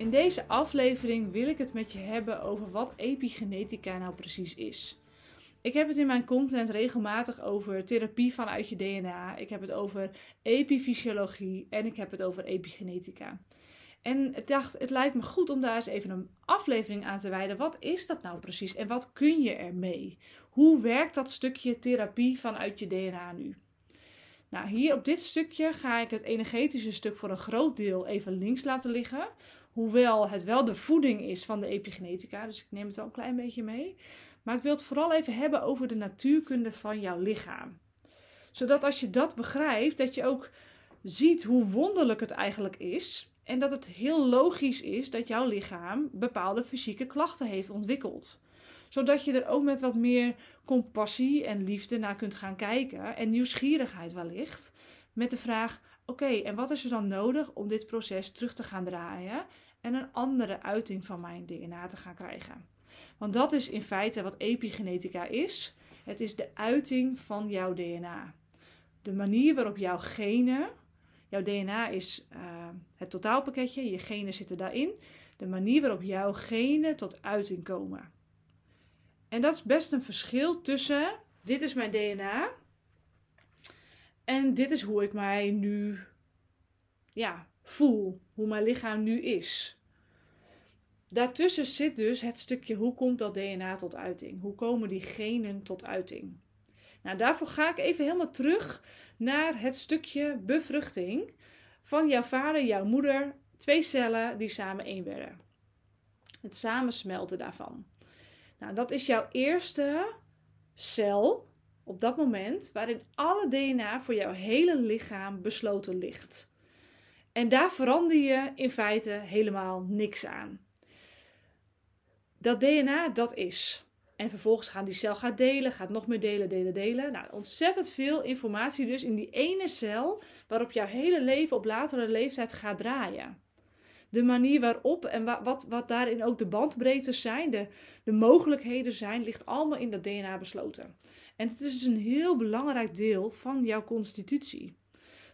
In deze aflevering wil ik het met je hebben over wat epigenetica nou precies is. Ik heb het in mijn content regelmatig over therapie vanuit je DNA. Ik heb het over epifysiologie en ik heb het over epigenetica. En ik dacht, het lijkt me goed om daar eens even een aflevering aan te wijden. Wat is dat nou precies en wat kun je ermee? Hoe werkt dat stukje therapie vanuit je DNA nu? Nou, hier op dit stukje ga ik het energetische stuk voor een groot deel even links laten liggen. Hoewel het wel de voeding is van de epigenetica, dus ik neem het wel een klein beetje mee. Maar ik wil het vooral even hebben over de natuurkunde van jouw lichaam. Zodat als je dat begrijpt, dat je ook ziet hoe wonderlijk het eigenlijk is. En dat het heel logisch is dat jouw lichaam bepaalde fysieke klachten heeft ontwikkeld. Zodat je er ook met wat meer compassie en liefde naar kunt gaan kijken. En nieuwsgierigheid wellicht. Met de vraag: oké, en wat is er dan nodig om dit proces terug te gaan draaien? En een andere uiting van mijn DNA te gaan krijgen. Want dat is in feite wat epigenetica is. Het is de uiting van jouw DNA. De manier waarop jouw genen, jouw DNA is uh, het totaalpakketje, je genen zitten daarin. De manier waarop jouw genen tot uiting komen. En dat is best een verschil tussen dit is mijn DNA en dit is hoe ik mij nu ja, voel, hoe mijn lichaam nu is. Daartussen zit dus het stukje hoe komt dat DNA tot uiting? Hoe komen die genen tot uiting? Nou, daarvoor ga ik even helemaal terug naar het stukje bevruchting van jouw vader, jouw moeder, twee cellen die samen één werden. Het samensmelten daarvan. Nou, dat is jouw eerste cel op dat moment waarin alle DNA voor jouw hele lichaam besloten ligt. En daar verander je in feite helemaal niks aan dat DNA dat is. En vervolgens gaan die cel gaat delen, gaat nog meer delen, delen, delen. Nou, ontzettend veel informatie dus in die ene cel waarop jouw hele leven op latere leeftijd gaat draaien. De manier waarop en wat, wat, daarin ook de bandbreedtes zijn, de, de mogelijkheden zijn, ligt allemaal in dat DNA besloten. En het is dus een heel belangrijk deel van jouw constitutie.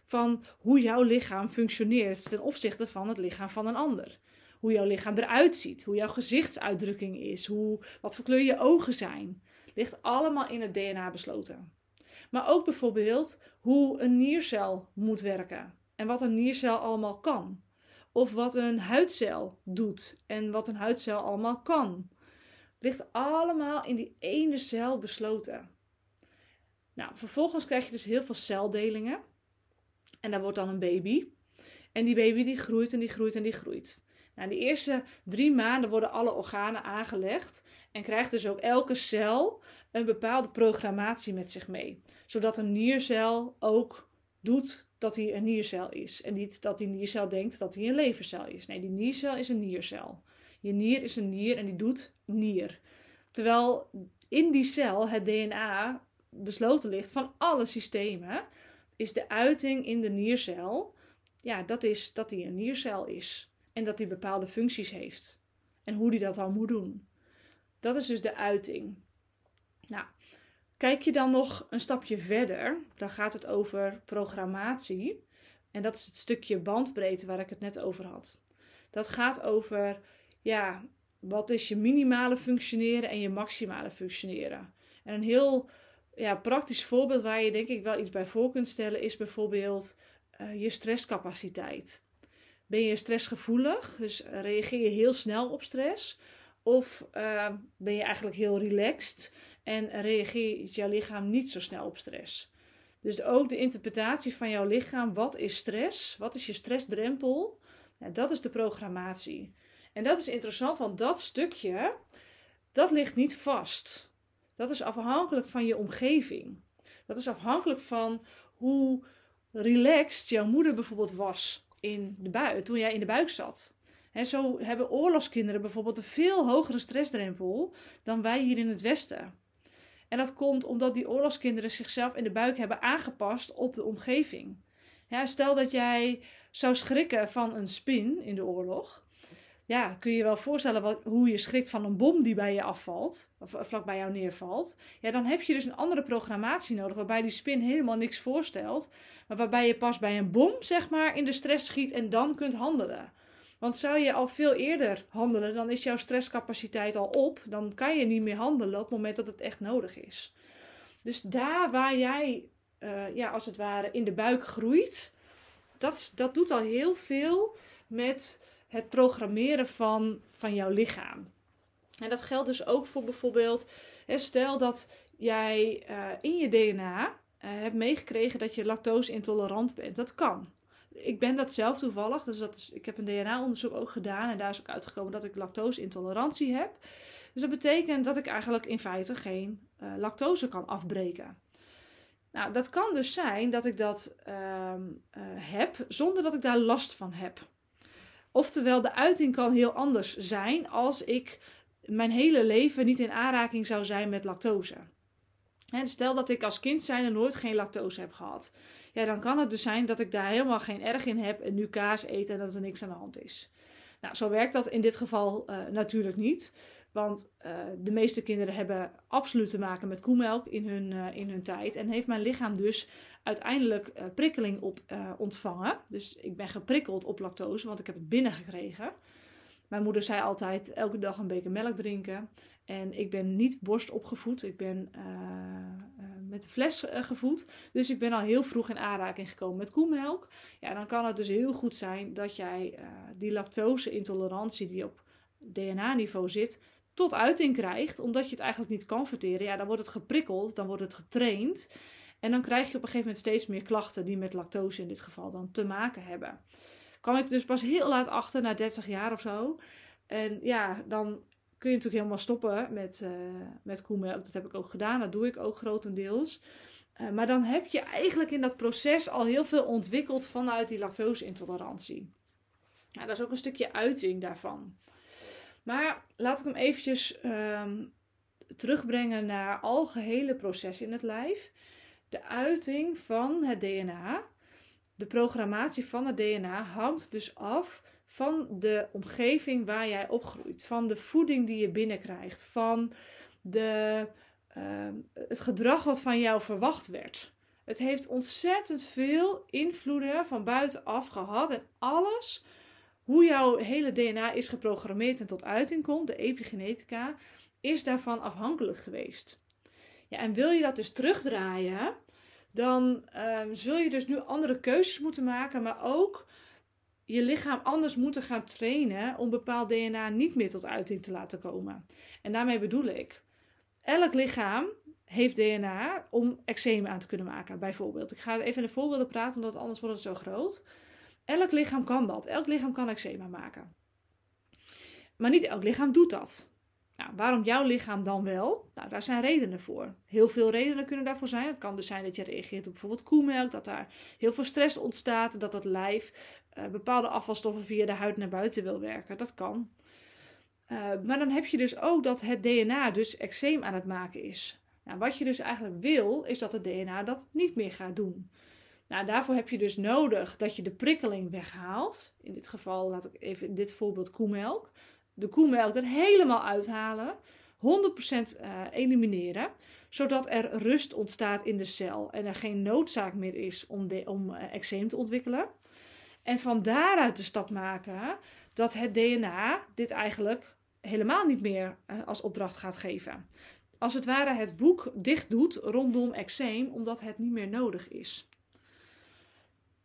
Van hoe jouw lichaam functioneert ten opzichte van het lichaam van een ander hoe jouw lichaam eruit ziet, hoe jouw gezichtsuitdrukking is, hoe, wat voor kleur je ogen zijn. Ligt allemaal in het DNA besloten. Maar ook bijvoorbeeld hoe een niercel moet werken en wat een niercel allemaal kan. Of wat een huidcel doet en wat een huidcel allemaal kan. Ligt allemaal in die ene cel besloten. Nou, vervolgens krijg je dus heel veel celdelingen. En daar wordt dan een baby. En die baby die groeit en die groeit en die groeit. Nou, de eerste drie maanden worden alle organen aangelegd en krijgt dus ook elke cel een bepaalde programmatie met zich mee. Zodat een niercel ook doet dat hij een niercel is. En niet dat die niercel denkt dat hij een levercel is. Nee, die niercel is een niercel. Je nier is een nier en die doet nier. Terwijl in die cel het DNA besloten ligt van alle systemen, is de uiting in de niercel, ja, dat is dat hij een niercel is en dat hij bepaalde functies heeft. En hoe hij dat dan moet doen. Dat is dus de uiting. Nou, kijk je dan nog een stapje verder, dan gaat het over programmatie. En dat is het stukje bandbreedte waar ik het net over had. Dat gaat over, ja, wat is je minimale functioneren en je maximale functioneren. En een heel ja, praktisch voorbeeld waar je denk ik wel iets bij voor kunt stellen is bijvoorbeeld uh, je stresscapaciteit. Ben je stressgevoelig? Dus reageer je heel snel op stress? Of uh, ben je eigenlijk heel relaxed en reageert jouw lichaam niet zo snel op stress? Dus ook de interpretatie van jouw lichaam, wat is stress? Wat is je stressdrempel? Ja, dat is de programmatie. En dat is interessant, want dat stukje, dat ligt niet vast. Dat is afhankelijk van je omgeving. Dat is afhankelijk van hoe relaxed jouw moeder bijvoorbeeld was in de buik, toen jij in de buik zat. En zo hebben oorlogskinderen bijvoorbeeld een veel hogere stressdrempel dan wij hier in het Westen. En dat komt omdat die oorlogskinderen zichzelf in de buik hebben aangepast op de omgeving. Ja, stel dat jij zou schrikken van een spin in de oorlog. Ja, kun je je wel voorstellen wat, hoe je schrikt van een bom die bij je afvalt, of vlak bij jou neervalt. Ja, dan heb je dus een andere programmatie nodig, waarbij die spin helemaal niks voorstelt, maar waarbij je pas bij een bom, zeg maar, in de stress schiet en dan kunt handelen. Want zou je al veel eerder handelen, dan is jouw stresscapaciteit al op. Dan kan je niet meer handelen op het moment dat het echt nodig is. Dus daar waar jij, uh, ja, als het ware, in de buik groeit, dat, dat doet al heel veel met het programmeren van, van jouw lichaam. En dat geldt dus ook voor bijvoorbeeld, stel dat jij uh, in je DNA uh, hebt meegekregen dat je lactose intolerant bent. Dat kan ik ben dat zelf toevallig. Dus dat is, ik heb een DNA-onderzoek ook gedaan. En daar is ook uitgekomen dat ik lactose-intolerantie heb. Dus dat betekent dat ik eigenlijk in feite geen uh, lactose kan afbreken. Nou, dat kan dus zijn dat ik dat uh, uh, heb zonder dat ik daar last van heb. Oftewel, de uiting kan heel anders zijn als ik mijn hele leven niet in aanraking zou zijn met lactose. En stel dat ik als kind zijnde nooit geen lactose heb gehad ja, dan kan het dus zijn dat ik daar helemaal geen erg in heb en nu kaas eet en dat er niks aan de hand is. Nou, zo werkt dat in dit geval uh, natuurlijk niet. Want uh, de meeste kinderen hebben absoluut te maken met koemelk in hun, uh, in hun tijd. En heeft mijn lichaam dus uiteindelijk prikkeling op ontvangen. Dus ik ben geprikkeld op lactose, want ik heb het binnengekregen. Mijn moeder zei altijd elke dag een beker melk drinken. En ik ben niet borst opgevoed. Ik ben uh, uh, met de fles uh, gevoed. Dus ik ben al heel vroeg in aanraking gekomen met koemelk. Ja, dan kan het dus heel goed zijn dat jij die lactose-intolerantie die op DNA-niveau zit, tot uiting krijgt. Omdat je het eigenlijk niet kan verteren. Ja, dan wordt het geprikkeld, dan wordt het getraind. En dan krijg je op een gegeven moment steeds meer klachten die met lactose in dit geval dan te maken hebben kwam ik dus pas heel laat achter, na 30 jaar of zo. En ja, dan kun je natuurlijk helemaal stoppen met, uh, met koemelk. Dat heb ik ook gedaan, dat doe ik ook grotendeels. Uh, maar dan heb je eigenlijk in dat proces al heel veel ontwikkeld vanuit die lactose-intolerantie. Nou, dat is ook een stukje uiting daarvan. Maar laat ik hem eventjes um, terugbrengen naar algehele processen in het lijf. De uiting van het DNA de programmatie van het DNA hangt dus af van de omgeving waar jij opgroeit, van de voeding die je binnenkrijgt, van de, uh, het gedrag wat van jou verwacht werd. Het heeft ontzettend veel invloeden van buitenaf gehad en alles, hoe jouw hele DNA is geprogrammeerd en tot uiting komt, de epigenetica, is daarvan afhankelijk geweest. Ja, en wil je dat dus terugdraaien, dan um, zul je dus nu andere keuzes moeten maken, maar ook je lichaam anders moeten gaan trainen om bepaald DNA niet meer tot uiting te laten komen. En daarmee bedoel ik, elk lichaam heeft DNA om eczeem aan te kunnen maken, bijvoorbeeld. Ik ga even in de voorbeelden praten, omdat anders wordt het zo groot. Elk lichaam kan dat. Elk lichaam kan eczeem maken. Maar niet elk lichaam doet dat. Nou, waarom jouw lichaam dan wel? Nou, daar zijn redenen voor. Heel veel redenen kunnen daarvoor zijn. Het kan dus zijn dat je reageert op bijvoorbeeld koemelk, dat daar heel veel stress ontstaat, dat het lijf uh, bepaalde afvalstoffen via de huid naar buiten wil werken. Dat kan. Uh, maar dan heb je dus ook dat het DNA dus eczeem aan het maken is. Nou, wat je dus eigenlijk wil, is dat het DNA dat niet meer gaat doen. Nou, daarvoor heb je dus nodig dat je de prikkeling weghaalt. In dit geval laat ik even in dit voorbeeld koemelk de koemelk er helemaal uithalen, 100% uh, eh, elimineren, zodat er rust ontstaat in de cel en er geen noodzaak meer is om, de, om uh, eczeem te ontwikkelen. En van daaruit de stap maken dat het DNA dit eigenlijk helemaal niet meer uh, als opdracht gaat geven. Als het ware het boek dicht doet rondom eczeem, omdat het niet meer nodig is.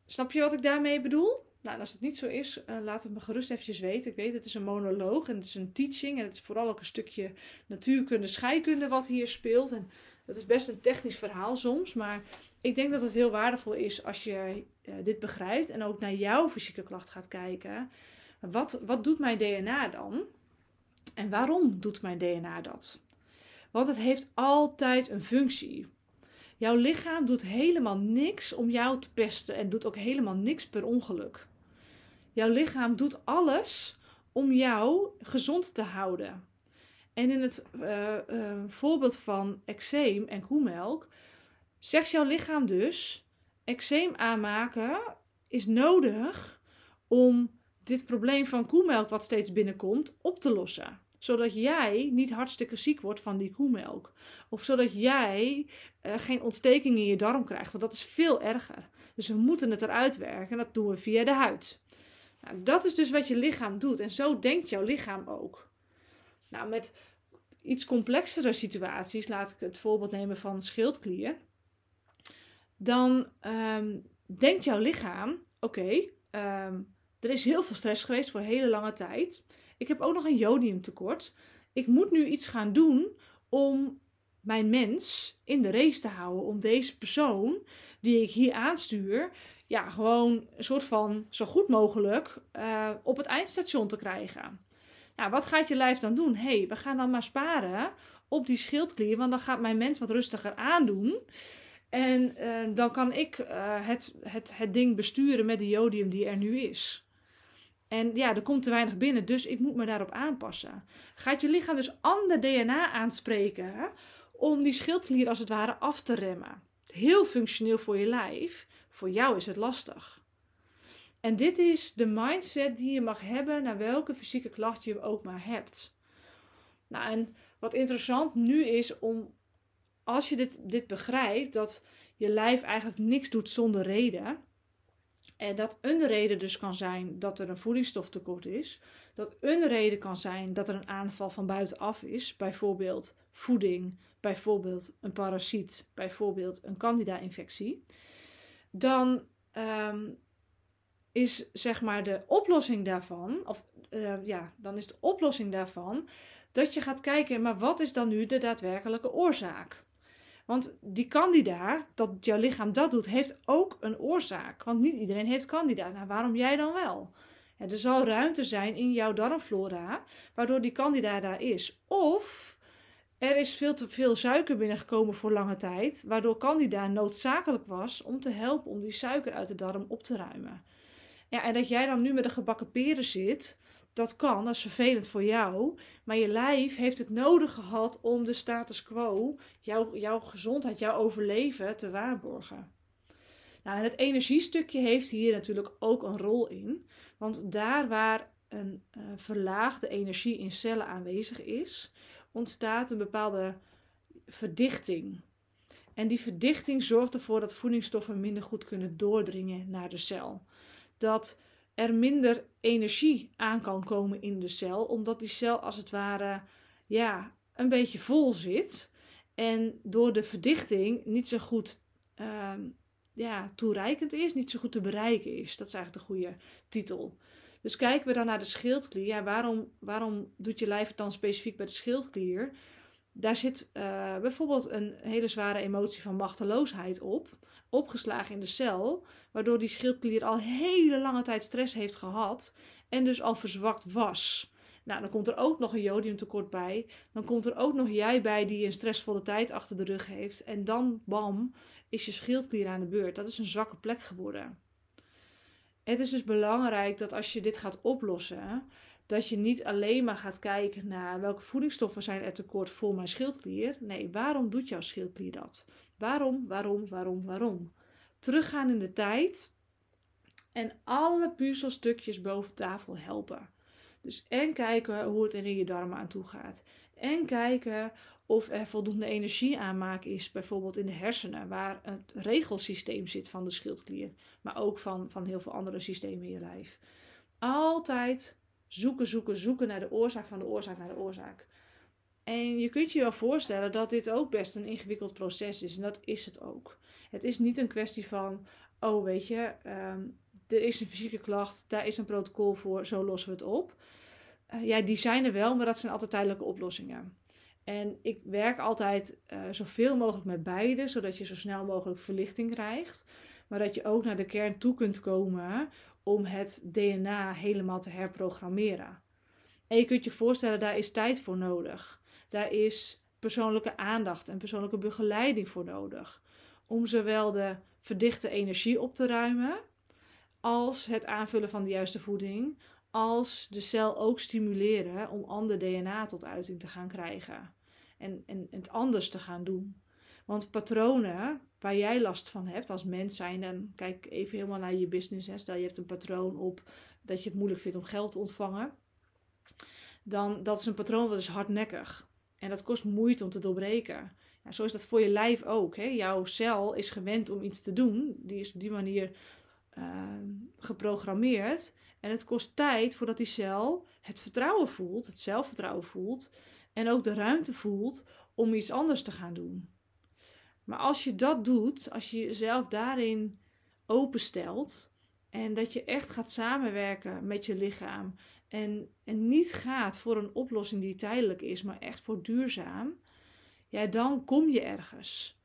Snap je wat ik daarmee bedoel? Nou, als het niet zo is, uh, laat het me gerust eventjes weten. Ik weet, het is een monoloog en het is een teaching. En het is vooral ook een stukje natuurkunde, scheikunde wat hier speelt. En dat is best een technisch verhaal soms. Maar ik denk dat het heel waardevol is als je uh, dit begrijpt. En ook naar jouw fysieke klacht gaat kijken. Wat, wat doet mijn DNA dan? En waarom doet mijn DNA dat? Want het heeft altijd een functie. Jouw lichaam doet helemaal niks om jou te pesten en doet ook helemaal niks per ongeluk. Jouw lichaam doet alles om jou gezond te houden. En in het uh, uh, voorbeeld van eczeem en koemelk zegt jouw lichaam dus: eczeem aanmaken is nodig om dit probleem van koemelk wat steeds binnenkomt op te lossen. Zodat jij niet hartstikke ziek wordt van die koemelk. Of zodat jij uh, geen ontsteking in je darm krijgt, want dat is veel erger. Dus we moeten het eruit werken en dat doen we via de huid. Nou, dat is dus wat je lichaam doet. En zo denkt jouw lichaam ook. Nou, met iets complexere situaties, laat ik het voorbeeld nemen van schildklier. Dan ehm, denkt jouw lichaam: oké, ehm, er is heel veel stress geweest voor hele lange tijd. Ik heb ook nog een jodiumtekort. Ik moet nu iets gaan doen om mijn mens in de race te houden. Om deze persoon die ik hier aanstuur, ja, gewoon een soort van zo goed mogelijk uh, op het eindstation te krijgen. Nou, wat gaat je lijf dan doen? hey, we gaan dan maar sparen op die schildklier, want dan gaat mijn mens wat rustiger aandoen. En uh, dan kan ik uh, het, het, het ding besturen met de jodium die er nu is. En ja, er komt te weinig binnen, dus ik moet me daarop aanpassen. Gaat je lichaam dus ander DNA aanspreken om die schildklier als het ware af te remmen? Heel functioneel voor je lijf, voor jou is het lastig. En dit is de mindset die je mag hebben naar welke fysieke klacht je ook maar hebt. Nou, en wat interessant nu is om, als je dit, dit begrijpt, dat je lijf eigenlijk niks doet zonder reden. En dat een reden dus kan zijn dat er een voedingsstoftekort is. Dat een reden kan zijn dat er een aanval van buitenaf is. Bijvoorbeeld voeding, bijvoorbeeld een parasiet, bijvoorbeeld een candida-infectie. Dan um, is zeg maar de oplossing daarvan, of uh, ja, dan is de oplossing daarvan dat je gaat kijken, maar wat is dan nu de daadwerkelijke oorzaak? Want die candida, dat jouw lichaam dat doet, heeft ook een oorzaak. Want niet iedereen heeft candida. Nou, waarom jij dan wel? Er zal ruimte zijn in jouw darmflora, waardoor die candida daar is. Of er is veel te veel suiker binnengekomen voor lange tijd, waardoor candida noodzakelijk was om te helpen om die suiker uit de darm op te ruimen. Ja, en dat jij dan nu met de gebakken peren zit, dat kan, dat is vervelend voor jou. Maar je lijf heeft het nodig gehad om de status quo, jouw, jouw gezondheid, jouw overleven te waarborgen. Nou, en het energiestukje heeft hier natuurlijk ook een rol in. Want daar waar een uh, verlaagde energie in cellen aanwezig is, ontstaat een bepaalde verdichting. En die verdichting zorgt ervoor dat voedingsstoffen minder goed kunnen doordringen naar de cel dat er minder energie aan kan komen in de cel, omdat die cel als het ware ja, een beetje vol zit en door de verdichting niet zo goed uh, ja, toereikend is, niet zo goed te bereiken is. Dat is eigenlijk de goede titel. Dus kijken we dan naar de schildklier. Ja, waarom, waarom doet je lijf het dan specifiek bij de schildklier? Daar zit uh, bijvoorbeeld een hele zware emotie van machteloosheid op opgeslagen in de cel, waardoor die schildklier al hele lange tijd stress heeft gehad en dus al verzwakt was. Nou, dan komt er ook nog een jodiumtekort bij. Dan komt er ook nog jij bij die een stressvolle tijd achter de rug heeft. En dan, bam, is je schildklier aan de beurt. Dat is een zwakke plek geworden. Het is dus belangrijk dat als je dit gaat oplossen, dat je niet alleen maar gaat kijken naar welke voedingsstoffen zijn er tekort voor mijn schildklier. Nee, waarom doet jouw schildklier dat? Waarom, waarom, waarom, waarom? Teruggaan in de tijd en alle puzzelstukjes boven tafel helpen. Dus en kijken hoe het er in je darmen aan toe gaat. En kijken of er voldoende energie aanmaak is, bijvoorbeeld in de hersenen, waar het regelsysteem zit van de schildklier, maar ook van, van heel veel andere systemen in je lijf. Altijd zoeken, zoeken, zoeken naar de oorzaak van de oorzaak naar de oorzaak. En je kunt je wel voorstellen dat dit ook best een ingewikkeld proces is. En dat is het ook. Het is niet een kwestie van, oh weet je, ehm, er is een fysieke klacht, daar is een protocol voor, zo lossen we het op. Uh, ja, die zijn er wel, maar dat zijn altijd tijdelijke oplossingen. En ik werk altijd uh, zoveel mogelijk met beide, zodat je zo snel mogelijk verlichting krijgt. Maar dat je ook naar de kern toe kunt komen om het DNA helemaal te herprogrammeren. En je kunt je voorstellen, daar is tijd voor nodig. Daar is persoonlijke aandacht en persoonlijke begeleiding voor nodig. Om zowel de verdichte energie op te ruimen, als het aanvullen van de juiste voeding, als de cel ook stimuleren om ander DNA tot uiting te gaan krijgen. En, en, het anders te gaan doen. Want patronen waar jij last van hebt als mens zijn, dan kijk even helemaal naar je business. Hè. Stel je hebt een patroon op dat je het moeilijk vindt om geld te ontvangen. Dan dat is een patroon wat is hardnekkig. En dat kost moeite om te doorbreken. Ja, zo is dat voor je lijf ook. Hè? Jouw cel is gewend om iets te doen. Die is op die manier ehm, geprogrammeerd. En het kost tijd voordat die cel het vertrouwen voelt, het zelfvertrouwen voelt. En ook de ruimte voelt om iets anders te gaan doen. Maar als je dat doet, als je jezelf daarin openstelt en dat je echt gaat samenwerken met je lichaam en, en niet gaat voor een oplossing die tijdelijk is, maar echt voor duurzaam, ja, dan kom je ergens.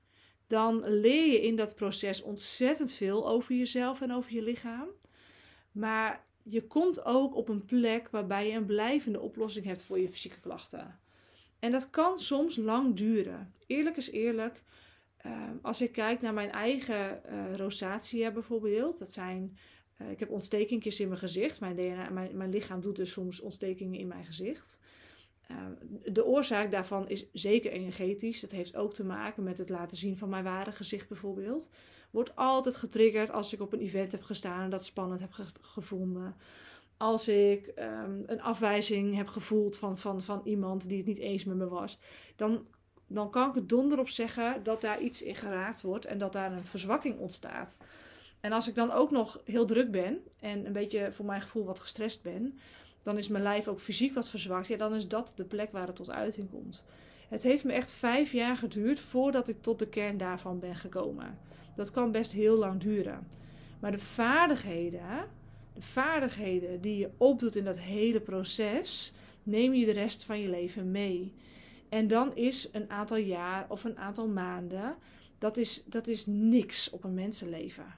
Dan leer je in dat proces ontzettend veel over jezelf en over je lichaam. Maar je komt ook op een plek waarbij je een blijvende oplossing hebt voor je fysieke klachten. En dat kan soms lang duren. Eerlijk is eerlijk. Uh, als ik kijk naar mijn eigen uh, rosacea bijvoorbeeld, dat zijn, uh, ik heb ontstekingjes in mijn gezicht. Mijn, DNA, mijn, mijn lichaam doet dus soms ontstekingen in mijn gezicht. De oorzaak daarvan is zeker energetisch. Dat heeft ook te maken met het laten zien van mijn ware gezicht bijvoorbeeld. Wordt altijd getriggerd als ik op een event heb gestaan en dat spannend heb ge gevonden als ik um, een afwijzing heb gevoeld van, van, van iemand die het niet eens met me was, dan, dan kan ik het donder op zeggen dat daar iets in geraakt wordt en dat daar een verzwakking ontstaat. En als ik dan ook nog heel druk ben en een beetje voor mijn gevoel wat gestrest ben, dan is mijn lijf ook fysiek wat verzwakt. Ja, dan is dat de plek waar het tot uiting komt. Het heeft me echt vijf jaar geduurd voordat ik tot de kern daarvan ben gekomen. Dat kan best heel lang duren. Maar de vaardigheden de vaardigheden die je opdoet in dat hele proces, neem je de rest van je leven mee. En dan is een aantal jaar of een aantal maanden, dat is, dat is niks op een mensenleven.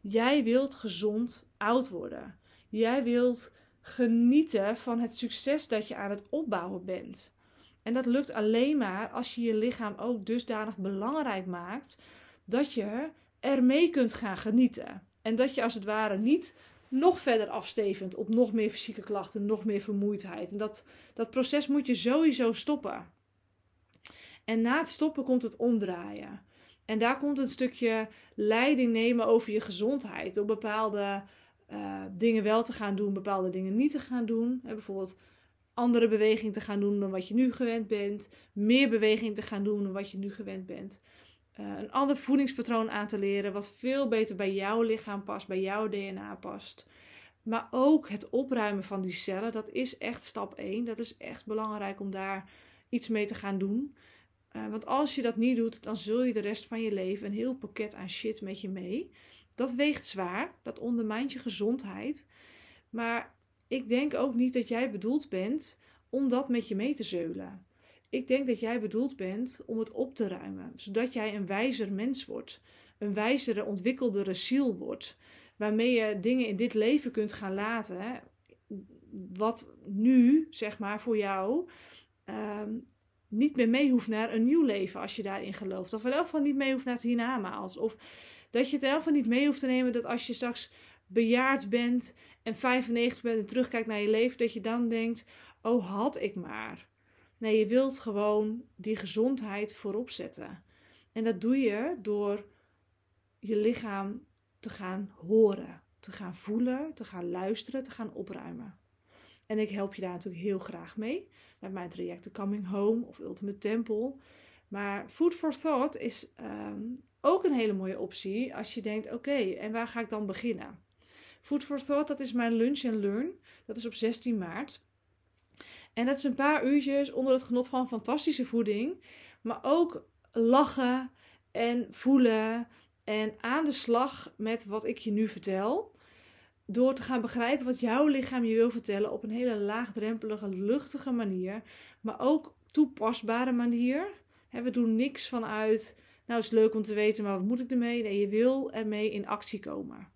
Jij wilt gezond oud worden. Jij wilt genieten van het succes dat je aan het opbouwen bent. En dat lukt alleen maar als je je lichaam ook dusdanig belangrijk maakt dat je ermee kunt gaan genieten. En dat je als het ware niet nog verder afstevend op nog meer fysieke klachten, nog meer vermoeidheid. En dat, dat proces moet je sowieso stoppen. En na het stoppen komt het omdraaien. En daar komt een stukje leiding nemen over je gezondheid. Door bepaalde uh, dingen wel te gaan doen, bepaalde dingen niet te gaan doen. bijvoorbeeld andere beweging te gaan doen dan wat je nu gewend bent. Meer beweging te gaan doen dan wat je nu gewend bent. Eh, een ander voedingspatroon aan te leren, wat veel beter bij jouw lichaam past, bij jouw DNA past. Maar ook het opruimen van die cellen, dat is echt stap 1. Dat is echt belangrijk om daar iets mee te gaan doen. Uh, want als je dat niet doet, dan zul je de rest van je leven een heel pakket aan shit met je mee. Dat weegt zwaar, dat ondermijnt je gezondheid. Maar ik denk ook niet dat jij bedoeld bent om dat met je mee te zeulen. Ik denk dat jij bedoeld bent om het op te ruimen, zodat jij een wijzer mens wordt, een wijzere, ontwikkeldere ziel wordt, waarmee je dingen in dit leven kunt gaan laten, wat nu, zeg maar, voor jou ehm, niet meer mee hoeft naar een nieuw leven als je daarin gelooft. Of in elk geval niet mee hoeft naar het hiernamaals. Of dat je het in geval niet mee hoeft te nemen dat als je straks bejaard bent en 95 bent en terugkijkt naar je leven, dat je dan denkt: oh had ik maar. Nee, je wilt gewoon die gezondheid voorop zetten. En dat doe je door je lichaam te gaan horen, te gaan voelen, te gaan luisteren, te gaan opruimen. En ik help je daar natuurlijk heel graag mee met mijn trajecten Coming Home of Ultimate Temple. Maar Food for Thought is ehm, ook een hele mooie optie als je denkt: oké, en waar ga ik dan beginnen? Food for Thought, dat is mijn lunch and learn. Dat is op 16 maart. En dat is een paar uurtjes onder het genot van fantastische voeding. Maar ook lachen en voelen. En aan de slag met wat ik je nu vertel. Door te gaan begrijpen wat jouw lichaam je wil vertellen op een hele laagdrempelige, luchtige manier. Maar ook toepasbare manier. we doen niks vanuit. Nou, is leuk om te weten, maar wat moet ik ermee? Nee, je wil ermee in actie komen.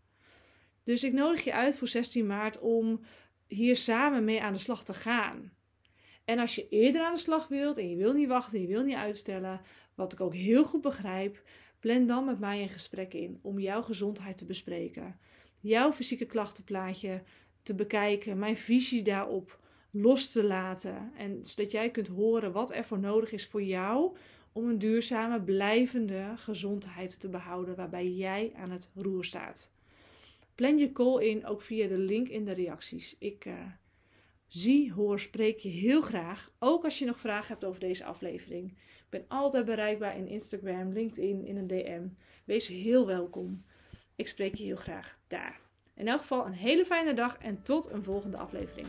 Dus ik nodig je uit voor 16 maart om hier samen mee aan de slag te gaan. En als je eerder aan de slag wilt en je wil niet wachten, je wil niet uitstellen, wat ik ook heel goed begrijp, plan dan met mij een gesprek in om jouw gezondheid te bespreken. Jouw fysieke klachtenplaatje te bekijken, mijn visie daarop los te laten. En zodat jij kunt horen wat er voor nodig is voor jou om een duurzame, blijvende gezondheid te behouden waarbij jij aan het roer staat. Plan je call in ook via de link in de reacties. Ik uh, zie, hoor, spreek je heel graag. Ook als je nog vragen hebt over deze aflevering. Ik ben altijd bereikbaar in Instagram, LinkedIn, in een DM. Wees heel welkom. Ik spreek je heel graag daar. In elk geval een hele fijne dag en tot een volgende aflevering.